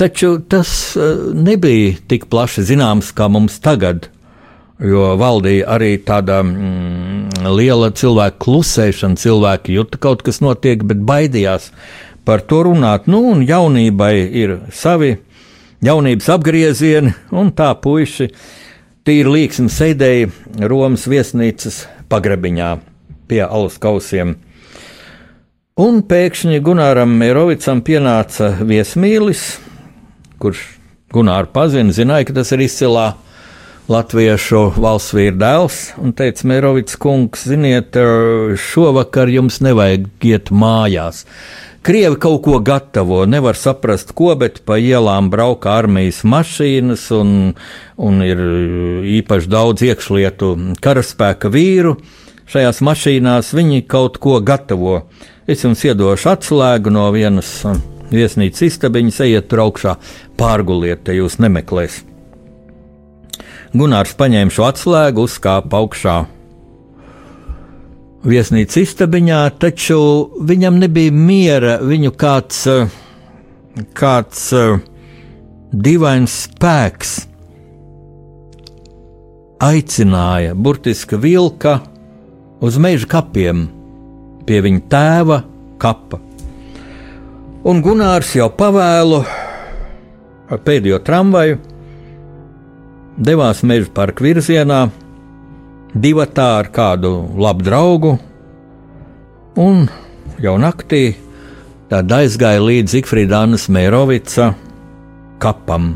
Taču tas uh, nebija tik plaši zināms kā mums tagad, jo valdīja arī tāda mm, liela cilvēku klusēšana. Cilvēki jūta kaut kas notiek, bet baidījās par to runāt. Nu, un jaunībai ir savi jaunības apgriezieni, un tā puiši tīri līksmi sēdēja Romas viesnīcas pagrabiņā pie alus kausiem. Un pēkšņi Gunāram Mērovicam pienāca viesmīlis, kurš Gunāru pazina, zināja, ka tas ir izcilā latviešu valsts vīra dēls, un teica, Mērovits kungs, ziniet, šovakar jums nevajag iet mājās. Krievi kaut ko gatavo, nevar saprast, ko, bet pa ielām brauka armijas mašīnas un, un ir īpaši daudz iekšlietu karaspēka vīru. Šajās mašīnās viņi kaut ko gatavo. Es jums iedošu atslēgu no vienas viesnīcas istabiņas, ejiet tur augšā, pārguliet, te jūs nemeklēsiet. Gunārs paņēma šo atslēgu, uzkāpa augšā viesnīcas istabiņā, taču viņam nebija miera. Viņu kāds, kāds dīvains spēks aicināja, burtiski vilka uz meža kapiem, pie viņa tēva kapa. Un Gunārs jau pavēlu ar pēdējo tramvaju devās meža parka virzienā divatā ar kādu labu draugu, un jau naktī tad aizgāja līdz Zifrīdānas Mērovica kapam.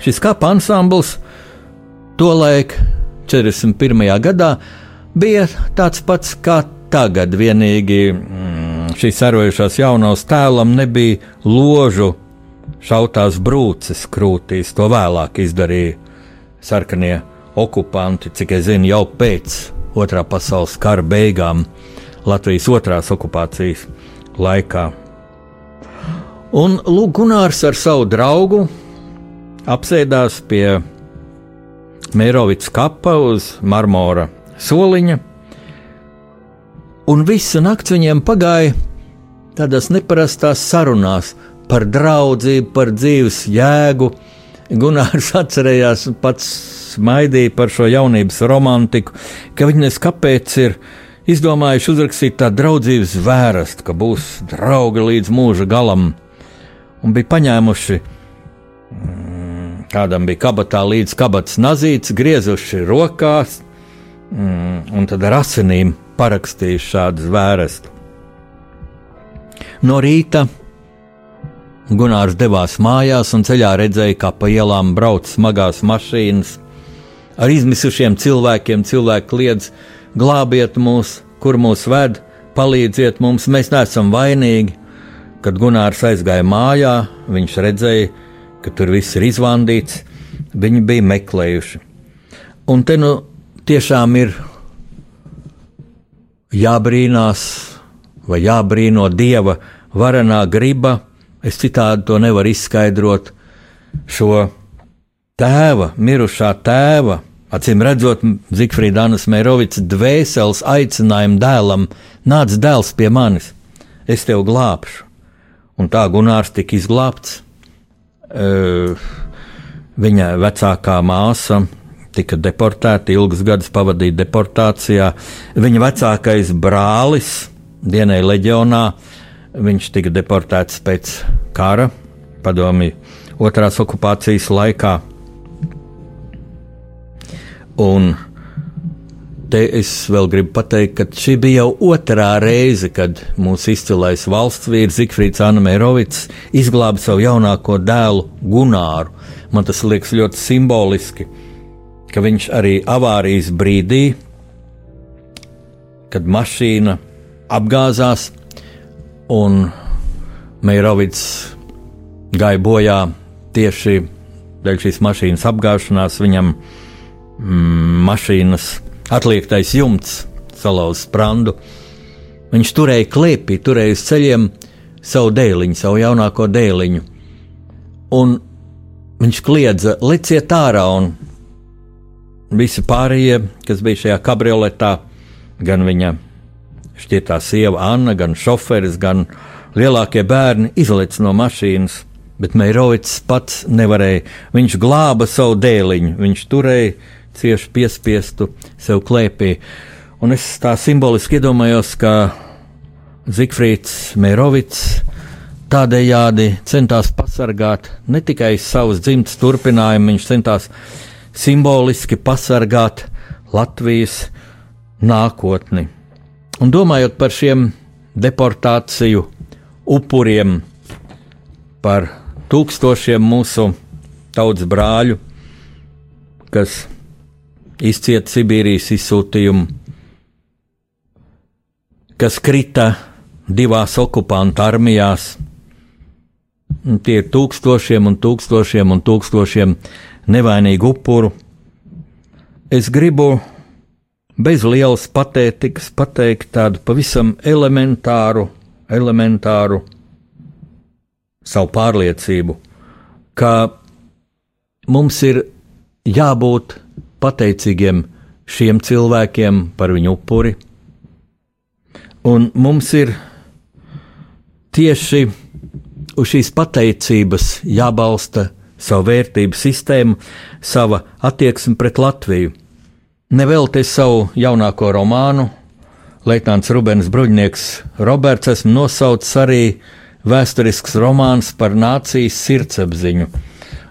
Šis kapa ansambls tolaik, 41. gadā, bija tāds pats kā tagad, vienīgi mm, šīs sarojušās jaunās tēlam nebija ložu šautās brūces krūtīs, to vēlāk izdarīja sarkanie okupanti, cik es zinu, jau pēc otrā pasaules kara beigām, Latvijas otrās okupācijas laikā. Un Lūk, Gunārs ar savu draugu apsēdās pie Mērovics kapa uz marmora soliņa, un visa nakts viņiem pagāja tādās neparastās sarunās par draudzību, par dzīves jēgu. Gunārs atcerējās pats smaidīja par šo jaunības romantiku, ka viņi nes kāpēc ir izdomājuši uzrakstīt tādu draudzības vērastu, ka būs draugi līdz mūža galam, un bija paņēmuši. Mm, kādam bija kabatā līdz kabatas nazīts, griezuši rokās, mm, un tad ar asinīm parakstījuši šādu vērastu. No rīta Gunārs devās mājās un ceļā redzēja, kā pa ielām brauc smagās mašīnas, ar izmisušiem cilvēkiem. Cilvēki kliedz, glābiet mūs, kur mūs ved, palīdziet mums, mēs neesam vainīgi. Kad Gunārs aizgāja mājā, viņš redzēja, ka tur viss ir izvandīts, viņi bija meklējuši. Un te nu tiešām ir jābrīnās vai jābrīno dieva varenā griba. Es citādi to nevaru izskaidrot. Šo tēva, mirušā tēva Acīm redzot, Zifrīda Annas Mērovics dvēseles aicinājumu dēlam, nāc dēls pie manis, es tevi glābšu. Un tā Gunārs tika izglābts. Viņa vecākā māsa tika deportēta, ilgus gadus pavadīja deportācijā. Viņa vecākais brālis dienai leģionā, viņš tika deportēts pēc kara, padomju otrās okupācijas laikā. Un te es vēl gribu pateikt, ka šī bija jau otrā reize, kad mūsu izcilais valsts vīrs Zifrits Anamērovics izglāba savu jaunāko dēlu Gunāru. Man tas liekas ļoti simboliski, ka viņš arī avārijas brīdī, kad mašīna apgāzās un Meirovits gāja bojā tieši dēļ šīs mašīnas apgāšanās, viņam mm, mašīnas atliektais jumts salauz sprandu. Viņš turēja klēpī, turēja uz ceļiem savu dēliņu, savu jaunāko dēliņu. Un viņš kliedza, leciet ārā, un visi pārējie, kas bija šajā kabrioletā, gan viņa šķietā sieva Anna, gan šoferis, gan lielākie bērni, izlec no mašīnas Bet Meirovits pats nevarēja. Viņš glāba savu dēliņu, viņš turēja cieši piespiestu sev klēpī. Un es tā simboliski iedomājos, ka Zigfrīds Meirovits tādējādi centās pasargāt ne tikai savus dzimtas turpinājumu, viņš centās simboliski pasargāt Latvijas nākotni. Un domājot par šiem deportāciju upuriem, par tūkstošiem mūsu tautas brāļu, kas izcieta Sibīrijas izsūtījumu, kas krita divās okupantu armijās. Tie ir tūkstošiem un tūkstošiem un tūkstošiem nevainīgu upuru. Es gribu bez lielas patētikas pateikt tādu pavisam elementāru, elementāru savu pārliecību, ka mums ir jābūt pateicīgiem šiem cilvēkiem par viņu upuri, un mums ir tieši uz šīs pateicības jābalsta savu vērtību sistēmu, sava attieksme pret Latviju. Nevelties savu jaunāko romānu, Leitnants Rubens Bruģnieks Roberts esmu nosaucis arī vēsturisks romāns par nācijas sirdsapziņu.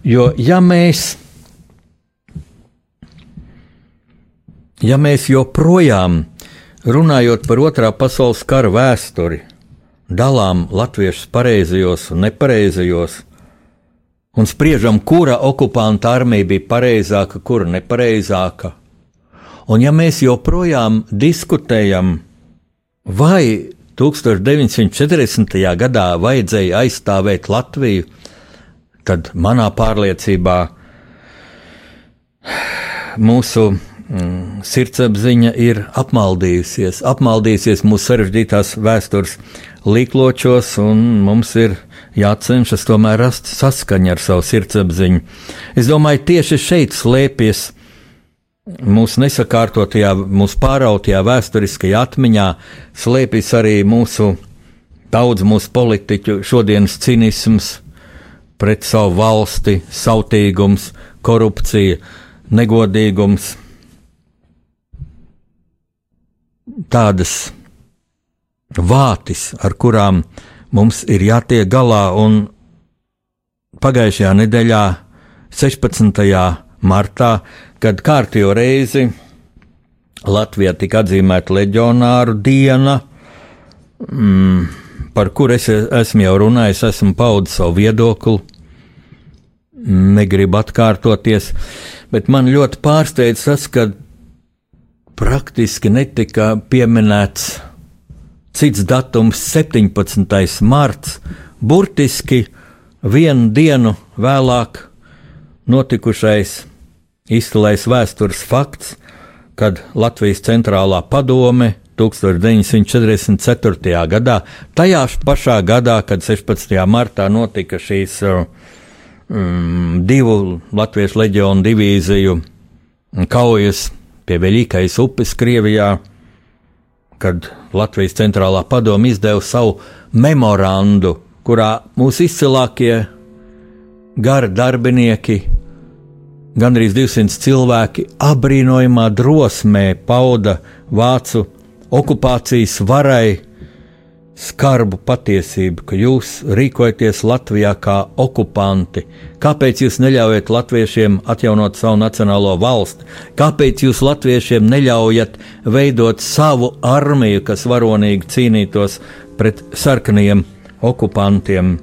Jo ja mēs, ja mēs joprojām runājot par otrā pasaules kara vēsturi, dalām latviešus pareizajos un nepareizajos, un spriežam, kura okupanta armija bija pareizāka, kura nepareizāka. Un ja mēs joprojām diskutējam, vai 1940. gadā vajadzēja aizstāvēt Latviju, tad manā pārliecībā mūsu mm, sirdsapziņa ir apmaldījusies, apmaldījusies mūsu sarežģītās vēstures līkločos, un mums ir jācenšas tomēr rast saskaņu ar savu sirdsapziņu. Es domāju, tieši šeit slēpjas mūsu nesakārtotajā, mūsu pārautajā vēsturiskajā atmiņā, slēpjas arī mūsu daudz mūsu politiķu šodienas cinisms pret savu valsti, sautīgums, korupcija, negodīgums. Tādas vātis, ar kurām mums ir jātiek galā, pagājušajā nedēļā, 16. martā, kad kārtējo reizi Latvijā tika atzīmēta leģionāru diena, mm, par kuru es esmu jau runājis, esmu paudis savu viedokli, negribu atkārtoties, bet man ļoti pārsteidz tas, ka praktiski netika pieminēts cits datums - 17. marts, burtiski vienu dienu vēlāk notikušais izcilais vēstures fakts, kad Latvijas centrālā padome 1944. gadā, tajā pašā gadā, kad 16. martā notika šīs um, divu Latviešu leģionu divīziju kaujas pie Veļīkais upes Krievijā, kad Latvijas centrālā padome izdeva savu memorandu, kurā mūsu izcilākie gara darbinieki, gandrīz 200 cilvēki, apbrīnojamā drosmē pauda vācu okupācijas varai skarbu patiesību, ka jūs rīkojaties Latvijā kā okupanti. Kāpēc jūs neļaujat latviešiem atjaunot savu nacionālo valsti? Kāpēc jūs latviešiem neļaujat veidot savu armiju, kas varonīgi cīnītos pret sarkaniem okupantiem?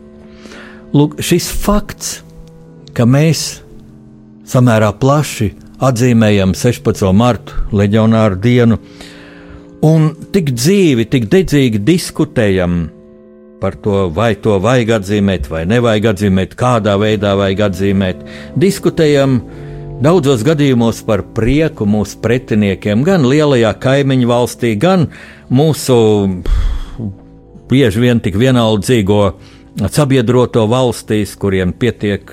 Lūk, šis fakts, ka mēs samērā plaši atzīmējam 16. martu leģionāru dienu, Un tik dzīvi, tik dedzīgi diskutējam par to, vai to vajag atzīmēt, vai nevajag atzīmēt, kādā veidā vajag atzīmēt. Diskutējam daudzos gadījumos par prieku mūsu pretiniekiem, gan lielajā kaimiņu valstī, gan mūsu bieži vien tik vienaldzīgo sabiedroto valstīs, kuriem pietiek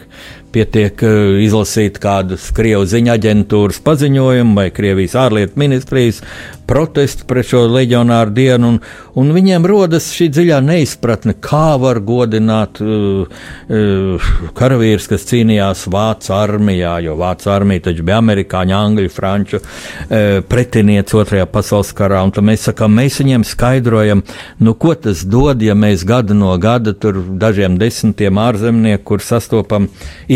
Pietiek uh, izlasīt kādus Krievijas ziņu aģentūras paziņojumu vai Krievijas ārlietu ministrijas protestu pret šo leģionāru dienu, un, un viņiem rodas šī dziļā neizpratne, kā var godināt uh, uh, karavīrus, kas cīnījās Vācu armijā, jo Vācu armija taču bija amerikāņu, angļu, franču uh, pretinieci otrajā pasaules karā, un tad mēs sakām, mēs viņiem skaidrojam, nu ko tas dod, ja mēs gadu no gada tur dažiem desmitiem ārzemnieku, kur sastopam,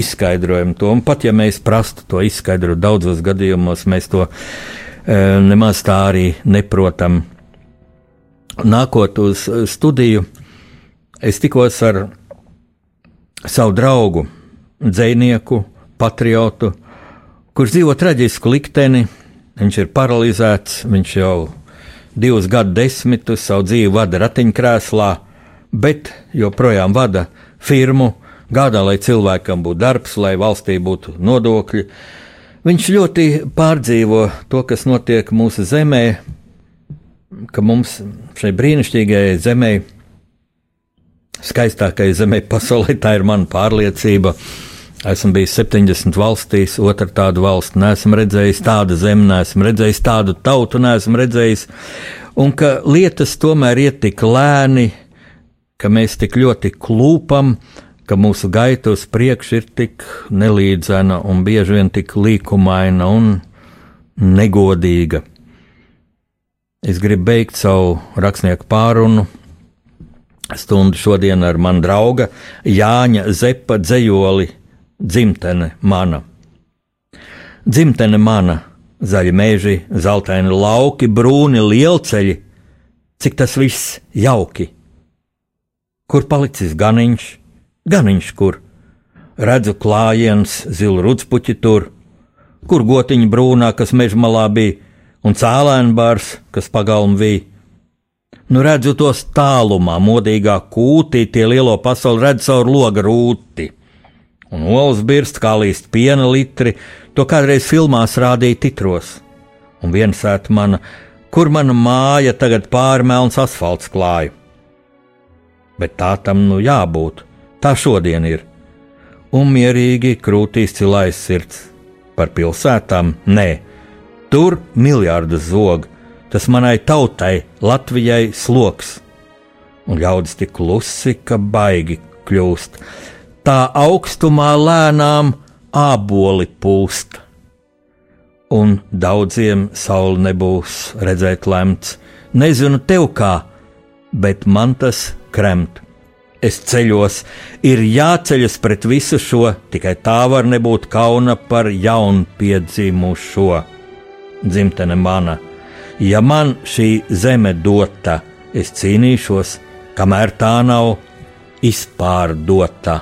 izskaidrojam to, un pat ja mēs prastu to izskaidrot daudzos gadījumos, mēs to nemaz tā arī neprotam. Nākot uz studiju, es tikos ar savu draugu, dzinieku, patriotu, kurš dzīvo traģisku likteni. Viņš ir paralizēts, viņš jau divus gadu desmitus savu dzīvi vada ratiņkrēslā, bet joprojām vada firmu, gādā, lai cilvēkam būtu darbs, lai valstī būtu nodokļi, Viņš ļoti pārdzīvo to, kas notiek mūsu zemē, ka mums šai brīnišķīgajai zemē, skaistākajai zemē pasaulē, tā ir mana pārliecība. Esmu bijis 70 valstīs, otrā tāda valsts, neesmu redzējis tādu zemi, neesmu redzējis tādu tautu, neesmu redzējis. Un ka lietas tomēr iet tik lēni, ka mēs tik ļoti klūpam, ka mūsu gaita uz priekšu ir tik nelīdzena un bieži vien tik līkumaina un negodīga. Es gribu beigt savu rakstnieku pārunu stundu šodien ar manu draugu Jāņa Zepa dzējoli dzimtene mana. Dzimtene mana, zaļi meži, zeltaini lauki, brūni lielceļi, cik tas viss jauki. Kur palicis ganiņš? Ganiņš kur, redzu klājiens, zilu rudspuķi tur, kur gotiņa brūnā, kas mežmalā bija, un cēlēnbārs, kas pagalm bija. Nu redzu tos tālumā, modīgā kūtī, tie lielo pasauli redz caur loga rūti. Un olas birst kā līst piena litri, to kādreiz filmās rādīja titros. Un viensēt mana, kur mana māja tagad pārmelns asfalts klāja. Bet tā tam nu jābūt Tā šodien ir. Un mierīgi krūtīs cilājas sirds. Par pilsētām nē, tur miljardus zog, tas manai tautai, Latvijai, sloks. Un ļaudis tik klusi, ka baigi kļūst. Tā augstumā lēnām āboli pūst. Un daudziem saule nebūs redzēt lemts. Nezinu tev kā, bet man tas kremt es ceļos, ir jāceļas pret visu šo, tikai tā var nebūt kauna par jaunpiedzimušo. Dzimtene mana, ja man šī zeme dota, es cīnīšos, kamēr tā nav izpārdota.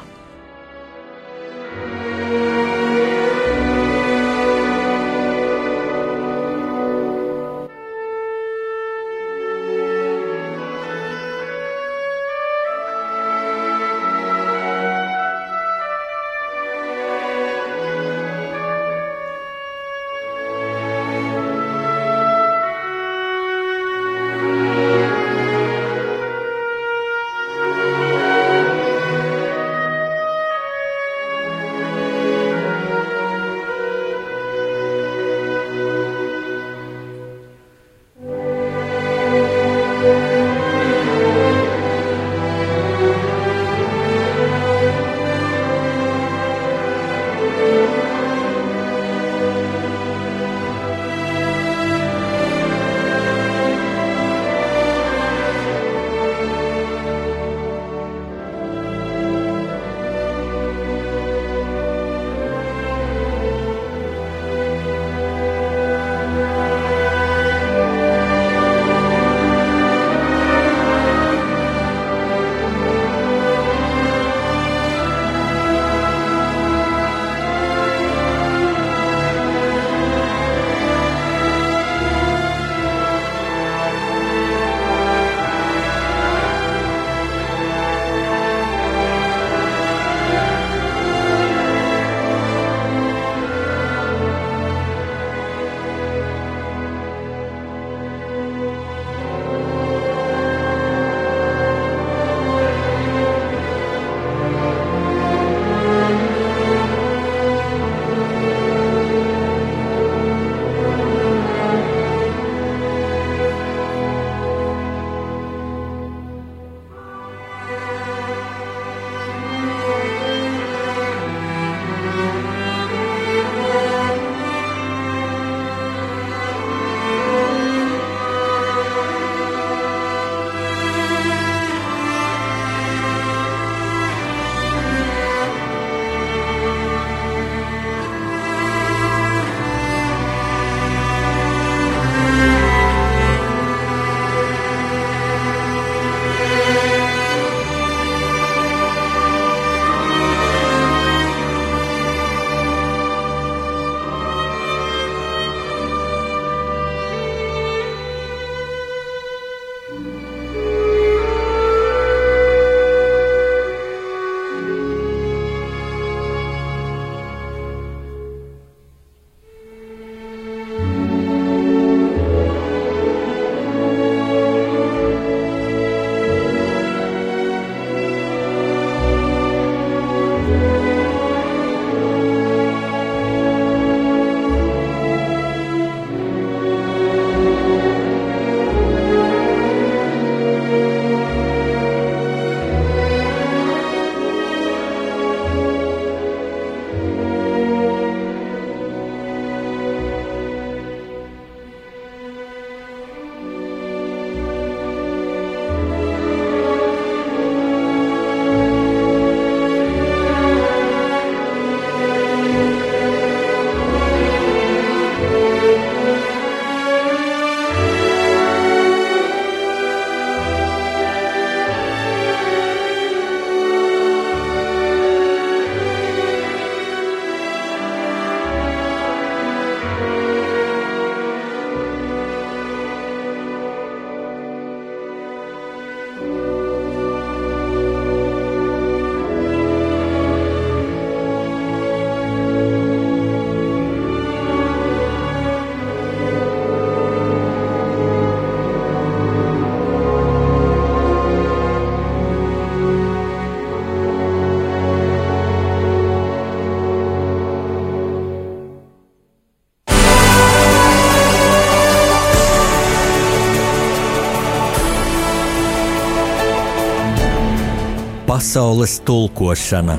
Pasaules tulkošana.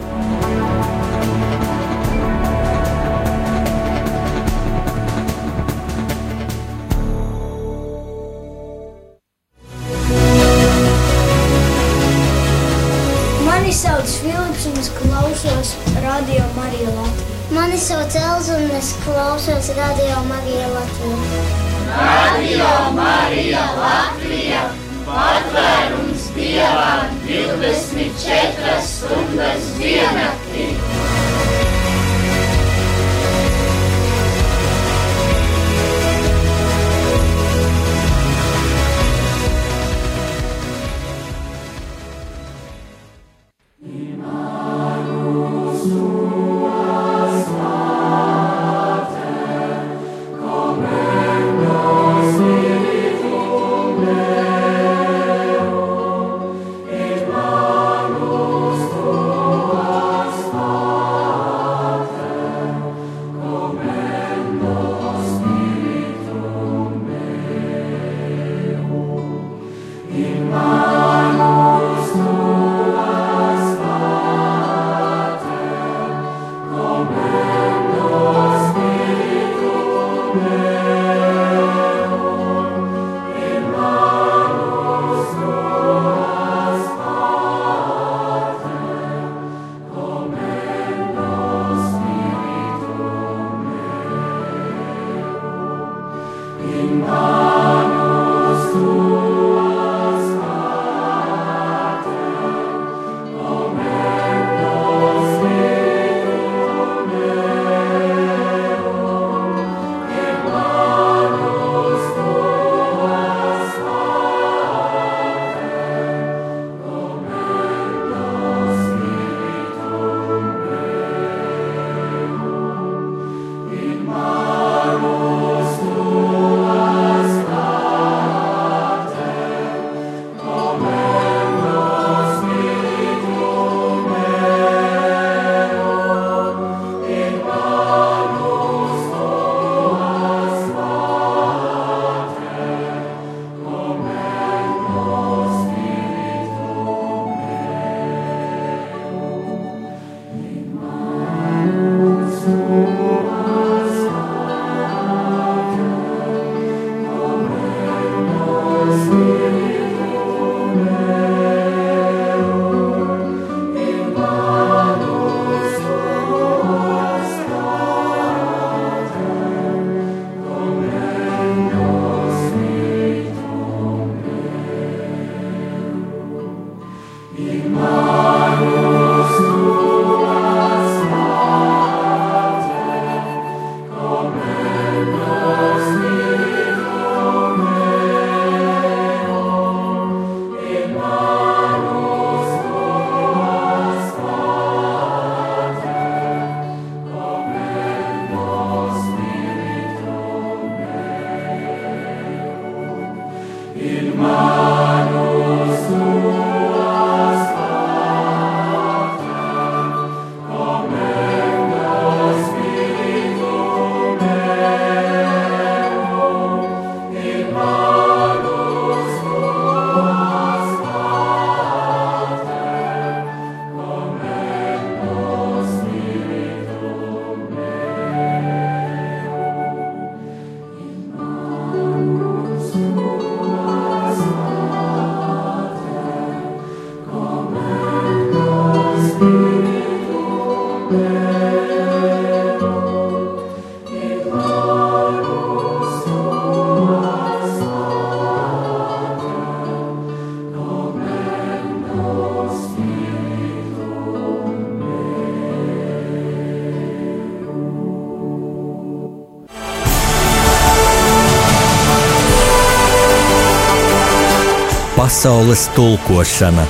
Pasaules tulkošana